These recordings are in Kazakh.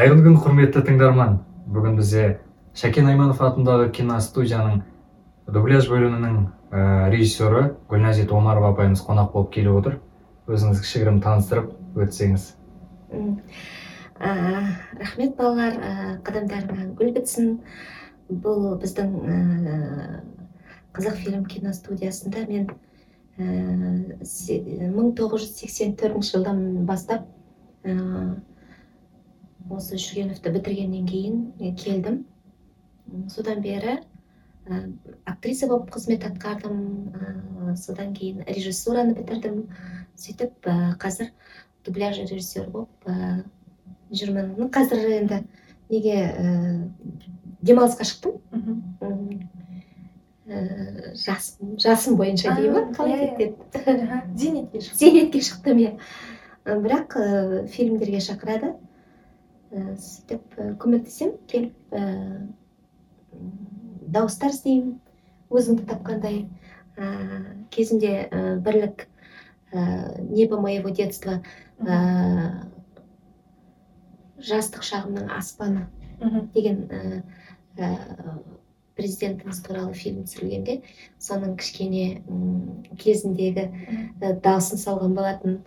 қайырлы күн құрметті тыңдарман бүгін бізде шәкен айманов атындағы киностудияның дубляж бөлімінің ә, режиссері гүлназит омарова апайымыз қонақ болып келіп отыр. Өзіңіз кішігірім таныстырып өтсеңіз. Ә, рахмет балалар. Ә, қадамдарыңа гүл бітсін. Бұл біздің ә, қазақфильм киностудиясында мен ә, се- 1984 жылдан бастап осы жүргеновті бітіргеннен кейін келдім. Содан бері ә, актриса болып қызмет атқардым. Ә, содан кейін режиссураны бітірдім. Сөйтіп ә, қазір дубляж режиссер болып ә, жүрмін. Ну қазір енді неге ә, демалысқа шықтым. Ә, жасым жасым бойынша дей ма А, қалай иә, кетеді зейнетке шық зейнетке шықтым иә. Бірақ ә, фильмдерге шақырады. Сөйтіп көмектесемін келіп дауыстар істеймін өзіңді тапқандай. Ә, кезінде ә, бірлік ә, небо моего детства ә, жастық шағымның аспаны деген ә, ә, президентіміз туралы фильм түсірілгенде соның кішкене кезіндегі ә, дауысын салған болатын.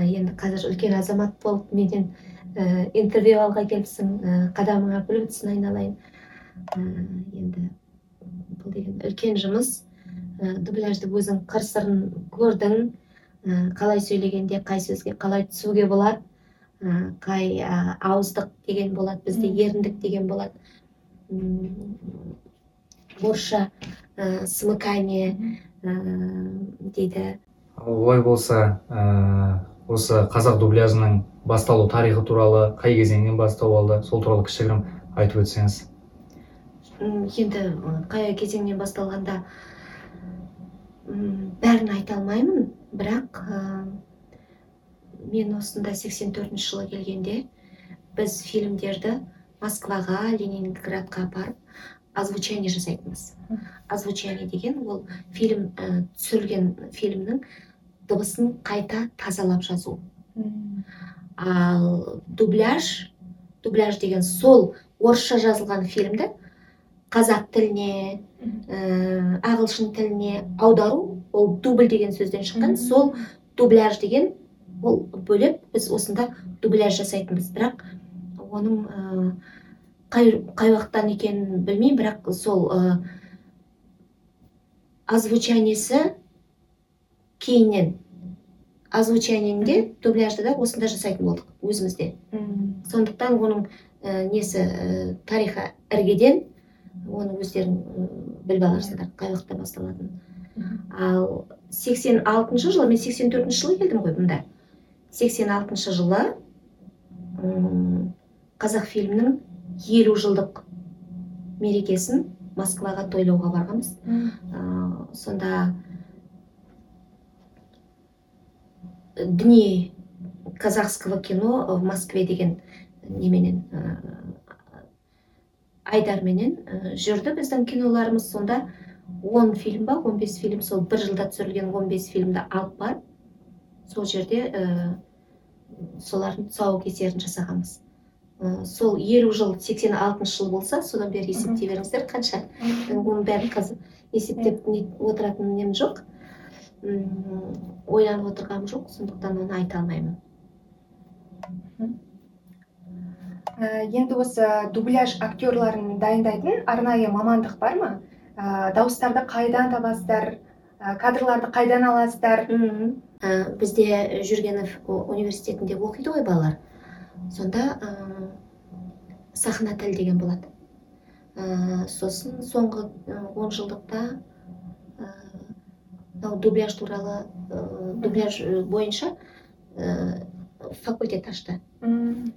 Енді қазір үлкен азамат болып менен интервью алға келіпсің ә, қадамыңа гүл бітсін айналайын. Ә, енді бұл деген үлкен жұмыс. Ә, дубляжды өзің қыр сырын көрдің. Ә, қалай сөйлегенде қай сөзге қалай түсуге болады ә, қай ә, ауыздық деген болады бізде еріндік деген болады М, орысша ә, смыкание ә, дейді. Олай болса ә, осы қазақ дубляжының басталу тарихы туралы қай кезеңнен бастау алды сол туралы кішігірім айтып өтсеңіз. Енді қай кезеңнен басталғанда м, бәрін айта алмаймын. Бірақ ә, мен осында 84 жылы келгенде біз фильмдерді москваға ленинградқа апарып озвучание жасайтынбыз. Озвучание деген ол фильм ә, түсірілген фильмнің дыбысын қайта тазалап жазу. Ал дубляж дубляж деген сол орысша жазылған фильмді қазақ тіліне ә, ағылшын тіліне аудару ол дубль деген сөзден шыққан. Сол дубляж деген ол бөлек біз осында дубляж жасайтынбыз. Бірақ оның ә, қай, қай уақыттан екенін білмеймін бірақ сол ә, озвучаниесі кейіннен озвучаниеде дубляжды да осында жасайтын болдық өзімізде. Сондықтан оның ә, несі ә, тарихы іргеден оны өздерің ә, біліп аларсыңдар қай уақытта басталатынын ал 86 жылы мен 84 жылы келдім ғой мұнда 86 жылы м, қазақфильмнің елу жылдық мерекесін москваға тойлауға барғанбыз. Сонда дни казахского кино в москве деген неменен ә, айдарменен ә, жүрді біздің киноларымыз. Сонда 10 фильм ба 15 фильм. Сол бір жылда түсірілген 15 фильмді алып барып сол жерде ә, солардың тұсаукесерін жасағанбыз. Ә, сол елу жыл 86 жыл болса содан бері есептей беріңіздер қанша? Оның бәрін қазір есептеп отыратын нем жоқ. Ойланып отырғаным жоқ сондықтан оны айта алмаймын Ә, енді осы дубляж актерларын дайындайтын арнайы мамандық бар ма? Ә, дауыстарды қайдан табасыздар? Ә, кадрларды қайдан аласыздар. Ә, бізде жүргенов университетінде оқиды ғой балалар. Сонда ә, сахна тіл деген болады. Ә, сосын соңғы он жылдықта мынау дубляж туралы ә, дубляж ә, бойынша ә, факультет ашты.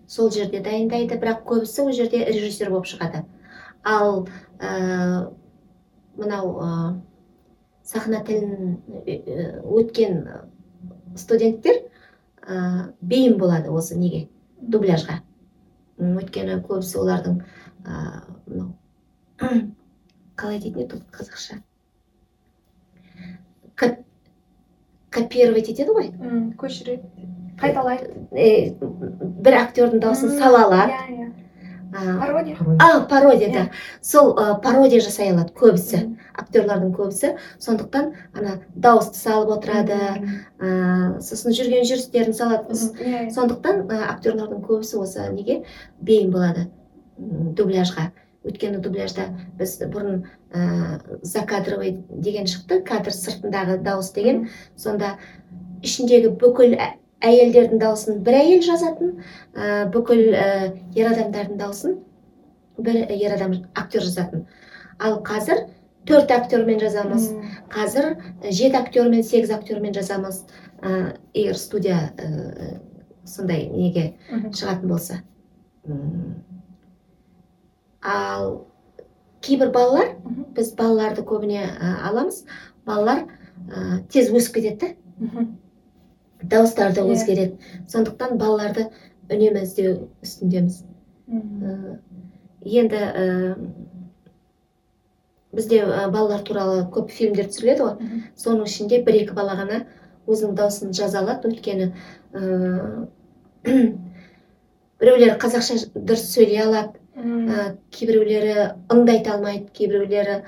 Сол жерде дайындайды бірақ көбісі ол жерде режиссер болып шығады. Ал ә, мынау ә, сахна тілін өткен студенттер ә, бейім болады осы неге? Дубляжға. Өйткені көбісі олардың ә, мынау қалай дейтін еді қазақша? Копировать етеді ғой? Көшіреді. Қайталайды Э, бір актердің дауысын сала алады иә иә. А, пародия. А пародия да. Иә. сол ә, пародия жасай алады көбісі актерлардың көбісі. Сондықтан ана дауысты салып отырады ә, сосын жүрген жүрістерін салады. Иә, сондықтан ә, актерлардың көбісі осы неге бейім болады дубляжға. Өйткені дубляжда біз бұрын ә, закадровый деген шықты кадр сыртындағы дауыс деген. Сонда ішіндегі бүкіл әйелдердің дауысын бір әйел жазатын ә, бүкіл ә, ер адамдардың дауысын бір ер адам актер жазатын. Ал қазір төрт актермен жазамыз қазір жеті актермен сегіз актермен жазамыз ә, егер студия ә, сондай неге шығатын болса. Ал кейбір балалар біз балаларды көбіне ә, аламыз. Балалар ә, тез өсіп кетеді да. Дауыстары да Иә. өзгереді. Сондықтан балаларды үнемі іздеу үстіндеміз. Ә, енді ә, бізде ә, балалар туралы көп фильмдер түсіріледі ғой. Соның ішінде бір екі бала ғана өзінің дауысын жаза алады. Өйткені ә, біреулері қазақша дұрыс сөйлей алады ә, кейбіреулері ыңды айта алмайды кейбіреулері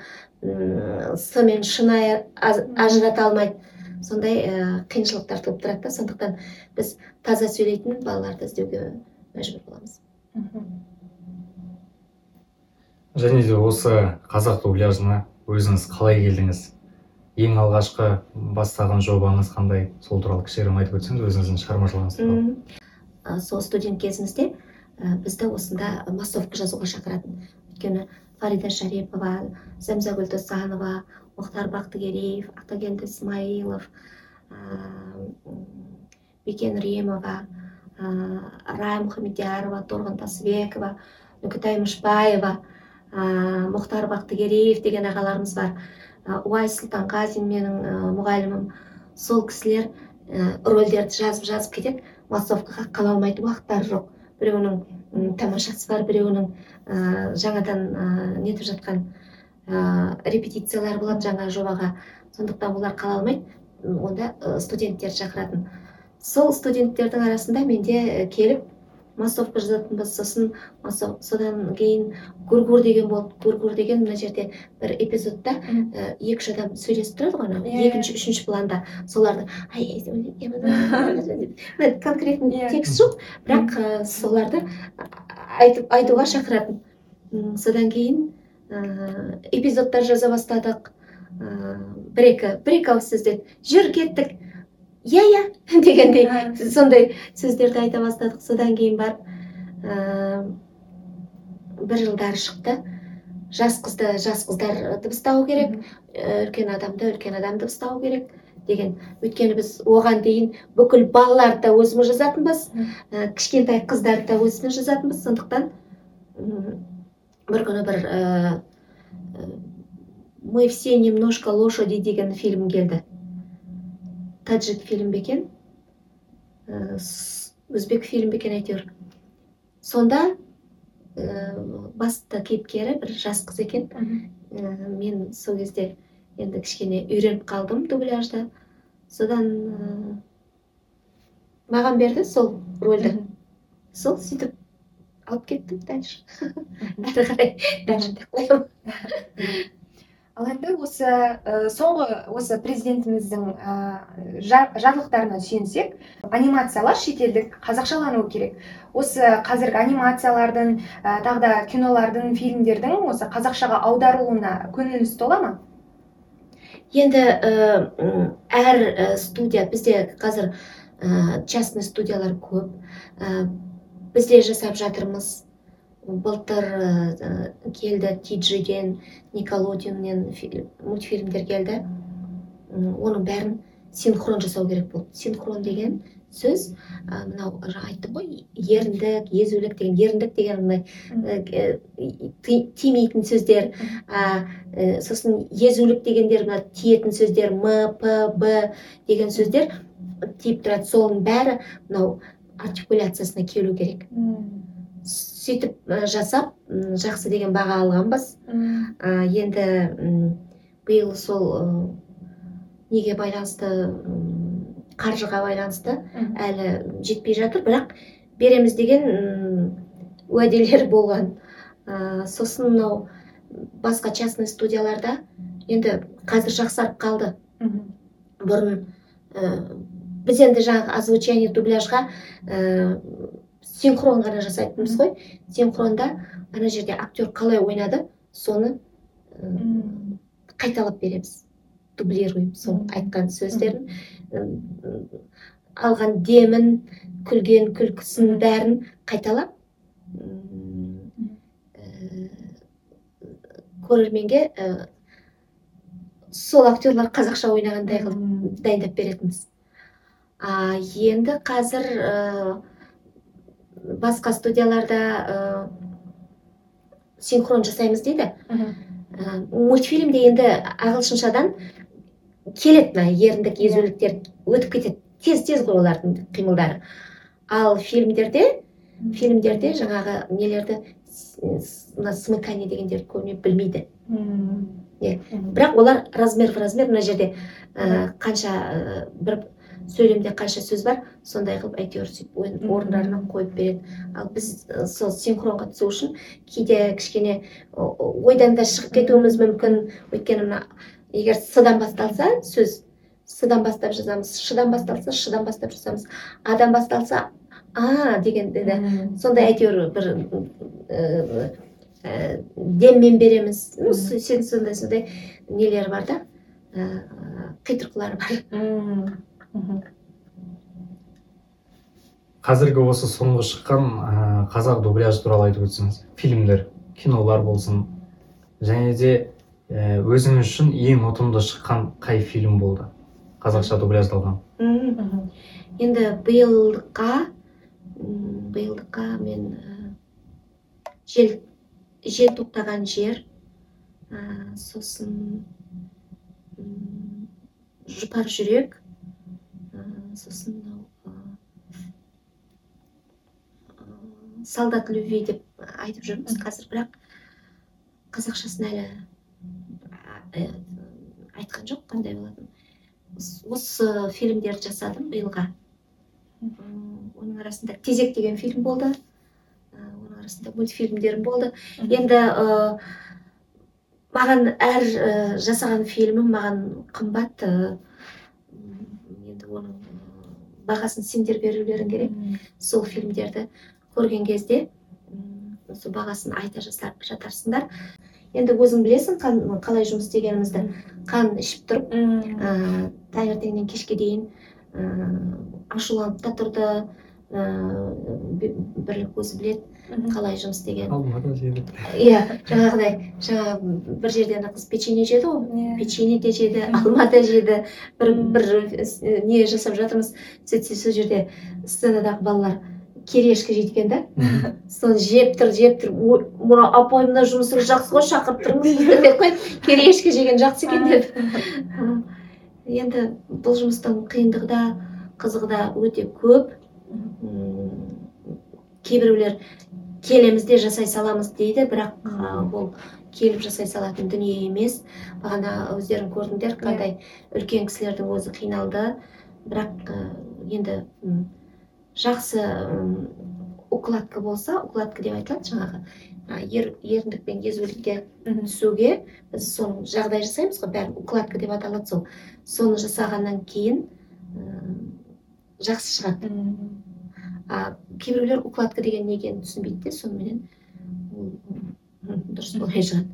с мен шынайы ажырата алмайды. Сондай ә, қиыншылықтар туып тұрады да. Сондықтан біз таза сөйлейтін балаларды іздеуге мәжбүр боламыз. Және де осы қазақ дубляжына өзіңіз қалай келдіңіз? Ең алғашқы бастаған жобаңыз қандай? Сол туралы кішігірім айтып өтсеңіз өзіңіздің шығармашылығыңыз туралы. Ә, сол студент кезімізде ә, бізді осында массовка жазуға шақыратын. Өйткені фарида шарипова зәмзагүл досанова мұхтар бақтыгереев атагелді исмаилов м, бекен римова ә, рая мұхамедиярова торғын тасыбекова нүкетай мышбаева мұхтар бақтыгереев деген ағаларымыз бар. Уайс сұлтанғазин менің мұғалімім. Сол кісілер рөлдерді жазып жазып кетеді. Массовкаға қала алмайтын уақыттары жоқ. Біреуінің тамашасы бар біреуінің ә, жаңадан ә, нетіп жатқан ә, репетициялар болады жаңа жобаға. Сондықтан олар қала алмайды онда студенттерді шақыратын. Сол студенттердің арасында менде ә, келіп массовка жазатынбыз сосын содан кейін гургур деген болды гургур деген мына жерде бір эпизодта ә, екі үш адам сөйлесіп тұрады ғой анау Иә, екінші үшінші планда соларды конкретный Иә. текст жоқ бірақ ә, соларды айтып айтуға шақыратын содан кейін ә, эпизодтар жаза бастадық ә, бір екі бір екі ауыз сөздер жүр кеттік иә иә дегендей. Сондай сөздерді айта бастадық. Содан кейін барып ә, бір жылдары шықты. Жас қызды жас қыздар дыбыстау керек үлкен адамды үлкен адам дыбыстау керек деген. Өйткені біз оған дейін бүкіл балаларды да өзіміз жазатынбыз. Ә, кішкентай қыздарды да өзіміз жазатынбыз. Сондықтан бір күні бір ә, мы все немножко лошади деген фильм келді. Таджик фильм бе екен өзбек фильм бе екен әйтеуір сонда ә, басты кейіпкері бір жас қыз екен. Ә, мен сол кезде енді кішкене үйреніп қалдым дубляжды содан ә, маған берді сол рөлді сол сөйтіп алып кеттім дальше әрі қарай дальше деп қоямын ал енді осы ә, соңғы осы президентіміздің ә, жа- жарлықтарына сүйенсек анимациялар шетелдік қазақшалануы керек. Осы қазіргі анимациялардың ә, тағы да кинолардың фильмдердің осы қазақшаға аударылуына көңіліңіз тола ма? Енді әр студия бізде қазір ә, частный студиялар көп. Ә, бізде жасап жатырмыз. Былтыр ә, келді тиджиден николодиннен фи- мультфильмдер келді. Оның бәрін синхрон жасау керек болды. Синхрон деген сөз ә, мынау жаңа айттым ғой еріндік езулік деген еріндік деген мындай ә, ә, ти- тимейтін сөздер ә, сосын езулік дегендер мына тиетін сөздер м п б деген сөздер тиіп тұрады. Соның бәрі мынау артикуляциясына келу керек. Сөйтіп жасап жақсы деген баға алғанбыз. Ә, енді биыл сол неге байланысты қаржыға байланысты әлі жетпей жатыр. Бірақ береміз деген уәделер болған. Ә, сосын мынау басқа частный студияларда енді қазір жақсарып қалды. Бұрын ә, біз енді жаңағы озвучение дубляжға ә, синхрон ғана жасайтынбыз ғой. Синхронда ана жерде актер қалай ойнады соны қайталап береміз дублируем сол айтқан сөздерін алған демін күлген күлкісін бәрін қайталап көрерменге сол актерлар қазақша ойнағандай қылып дайындап беретінбіз. А енді қазір басқа студияларда ә, синхрон жасаймыз дейді. Ә, мультфильмде енді ағылшыншадан келеді мына еріндік Иә. езуліктер өтіп кетеді. Тез тез ғой олардың қимылдары. Ал фильмдерде фильмдерде жаңағы нелерді мына смыкание дегендерді көбіне білмейді. Иә. Бірақ олар размер в размер мына жерде ә, қанша ә, бір сөйлемде қанша сөз бар сондай қылып әйтеуір сөйтіп орындарына қойып береді. Ал біз сол синхронға түсу үшін кейде кішкене ойдан да шығып кетуіміз мүмкін. Өйткені мына егер с-дан басталса сөз с-дан бастап жазамыз ш-дан басталса ш-дан бастап жазамыз а-дан басталса а дегенде де сондай әйтеуір бір ә, ә, деммен береміз. Ну сондай сондай нелері бар да ә, қитұрқылары бар. Қазіргі осы соңғы шыққан ә, қазақ дубляжы туралы айтып өтсеңіз фильмдер кинолар болсын және де ә, өзіңіз үшін ең ұтымды шыққан қай фильм болды? Қазақша дубляждалған. Енді м, биылдыққа мен ә, жел жел тоқтаған жер ә, сосын жұпар жүрек сосын мынау солдат любви деп айтып жүрміз қазір. Бірақ қазақшасын әлі ә, айтқан жоқ қандай болатынын. Ос- осы фильмдерді жасадым биылға. Оның арасында тезек деген фильм болды. Оның арасында мультфильмдерім болды. Енді ә, маған әр ә, жасаған фильмім маған қымбат ә, м, енді оның ә, бағасын сендер берулерің керек. Сол фильмдерді көрген кезде сол бағасын айта жасар, жатарсыңдар. Енді өзің білесің қан- қалай жұмыс істегенімізді. Қан ішіп тұрып ә, таңертеңнен кешке дейін ә, ашуланып та тұрды. Ә, бі- бірлік өзі біледі. Қалай жұмыс жеді. Иә жаңағыдай жаңа бір жерде ана қыз печенье жеді ғой. Иә. печенье де жеді алма да жеді. Бір бір не жасап жатырмыз. Сөйтсе сол жерде сценадағы балалар керешкі жейді екен да соны жеп тұр жеп тұр. «Ой, мына апай мына жұмысыңыз жақсы ғой шақырып тұрыңыз деп қойып керешкі жеген жақсы екен деп. Енді бұл жұмыстың қиындығы да қызығы да өте көп. М, кейбіреулер келеміз де жасай саламыз дейді. Бірақ ол келіп жасай салатын дүние емес. Бағана өздерің көрдіңдер қандай үлкен кісілердің өзі қиналды. Бірақ енді жақсы укладка болса укладка деп айтылады жаңағы ер, еріндік пен езулікке түсуге біз соны жағдай жасаймыз ғой бәрін укладка деп аталады сол. Соны жасағаннан кейін жақсы шығады. А кейбіреулер укладка деген не екенін түсінбейді де соныменен ол дұрыс болмай шығады.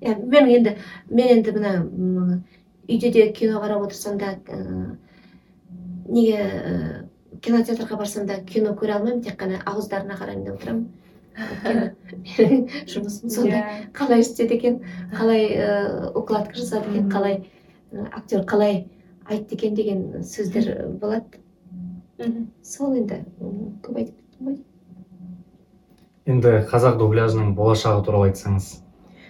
Иә мен енді мен енді мына үйде де кино қарап отырсам да ә, неге ә, кинотеатрға барсам да кино көре алмаймын тек қана ауыздарына қараймын да отырамын. Жұмысым сондай. Иә. қалай істеді екен қалай ә, укладка жасады екен қалай актер қалай айтты екен деген сөздер болады. Сол енді көп айтып кеттім ғой енді қазақ дубляжының болашағы туралы айтсаңыз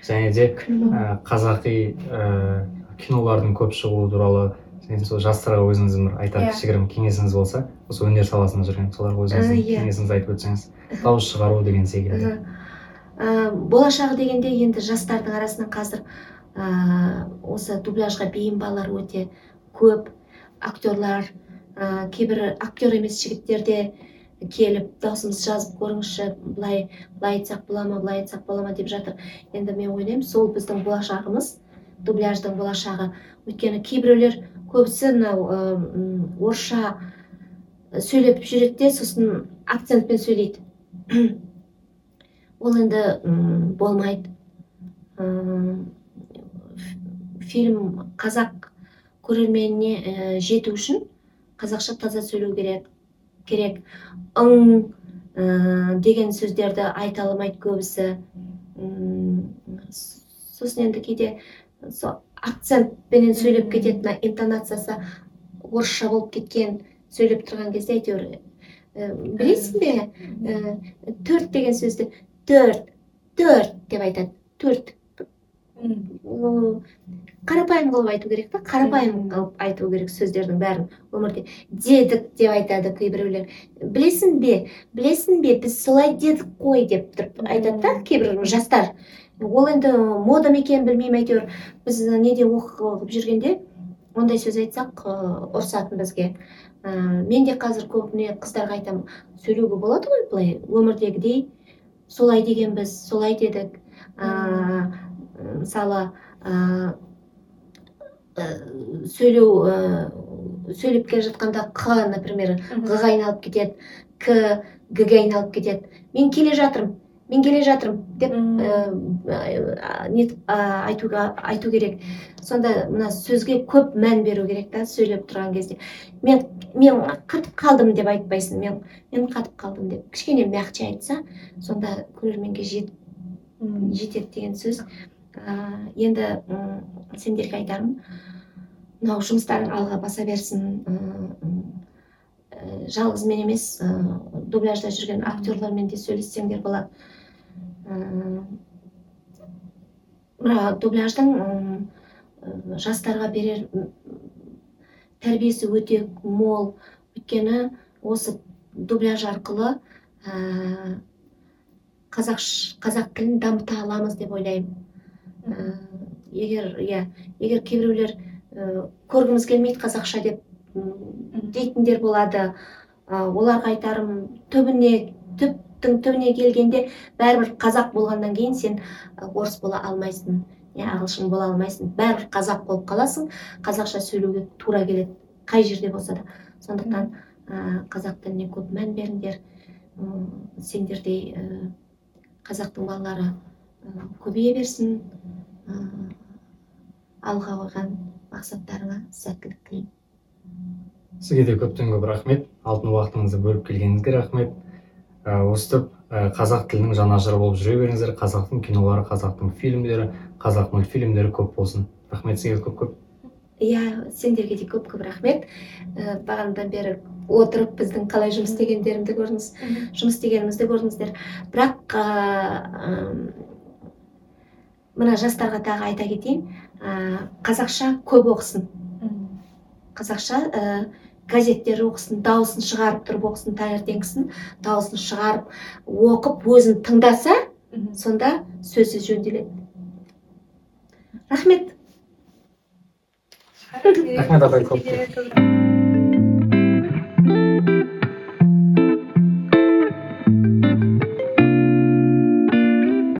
және де ә, қазақи ә, кинолардың көп шығуы туралы және сол жастарға өзіңіздің бір айтар Иә. кішігірім кеңесіңіз болса осы өнер саласында жүрген соларға өзіңіздің Ә, иә. кеңесіңізді айтып өтсеңіз дауыс шығару деген секілді Ә, болашағы дегенде енді жастардың арасынан қазір ә, осы дубляжға бейім балалар өте көп актерлар ә, кейбір актер емес жігіттер де келіп даусымызды жазып көріңізші былай былай айтсақ бола ма былай айтсақ бола ма деп жатыр. Енді мен ойлаймын сол біздің болашағымыз дубляждың болашағы. Өйткені кейбіреулер көбісі мынау орысша сөйлеп жүреді де сосын акцентпен сөйлейді. Ол енді болмайды. Фильм қазақ көрерменіне жету үшін қазақша таза сөйлеу керек керек. Ың ә, деген сөздерді айта алмайды көбісі. Сосын енді кейде сол акцентпенен сөйлеп кетеді мына интонациясы орысша болып кеткен сөйлеп тұрған кезде әйтеуір ә, білесің бе? Ә, төрт деген сөзді төрт төрт деп айтады. Төрт. Қарапайым қылып айту керек та қарапайым қылып айту керек сөздердің бәрін өмірде. Дедік деп айтады кейбіреулер білесің бе? Білесің бе? Біз солай дедік қой деп тұрып айтады да кейбір жастар. Ол енді мода ма екенін білмеймін әйтеуір. Біз неде оқып жүргенде ондай сөз айтсақ ы, ұрысатын бізге. Ә, мен де қазір көбіне қыздарға айтамын сөйлеуге болады ғой былай өмірдегідей. Солай дегенбіз солай дедік. Ә, мысалы сөйлеу ә, сөйлеп келе жатқанда қ например ға айналып кетеді к г ге айналып кетеді. Мен келе жатырмын мен келе жатырмын деп ә, нетіп, айтуға айту керек. Сонда мына сөзге көп мән беру керек та сөйлеп тұрған кезде. Мен мен қатып қалдым деп айтпайсың мен мен қатып қалдым деп. Кішкене мягче айтса сонда көрерменге жет, жетеді деген сөз. Енді сендерге айтарым мынау жұмыстарың алға баса берсін жалғыз мен емес дубляжда жүрген актерлармен де сөйлессеңдер болады. Мына дубляждың жастарға берер тәрбиесі өте мол. Өйткені осы дубляж арқылы ә, қазақ қазақ тілін дамыта аламыз деп ойлаймын. Егер иә егер кейбіреулер ә, көргіміз келмейді қазақша деп дейтіндер болады. Оларға айтарым түбіне түптің түбіне келгенде бәрібір қазақ болғаннан кейін сен ә, орыс бола алмайсың не ағылшын бола алмайсың. Бәрібір қазақ болып қаласың қазақша сөйлеуге тура келеді қай жерде болса да. Сондықтан ә, қазақ тіліне көп мән беріңдер. Сендердей ә, қазақтың балалары көбейе берсін алға қойған мақсаттарыңа сәттілік тілеймін. Сізге де көптен көп рахмет. Алтын уақытыңызды бөліп келгеніңізге рахмет. Өстіп қазақ тілінің жанашыры болып жүре беріңіздер. Қазақтың кинолары қазақтың фильмдері қазақ мультфильмдері көп болсын. Рахмет сізге көп көп. Иә сендерге де көп көп рахмет. Ә, бағанадан бері отырып біздің қалай жұмыс істегендерімді көрдіңіз жұмыс істегенімізді көрдіңіздер. Бірақ ә, мына жастарға тағы айта кетейін. Ә, қазақша көп оқысын. Қазақша ә, газеттер оқысын дауысын шығарып тұрып оқысын таңертеңгісін дауысын шығарып оқып өзін тыңдаса сонда сөзі жөнделеді. Рахмет. Рахмет, апай, көп.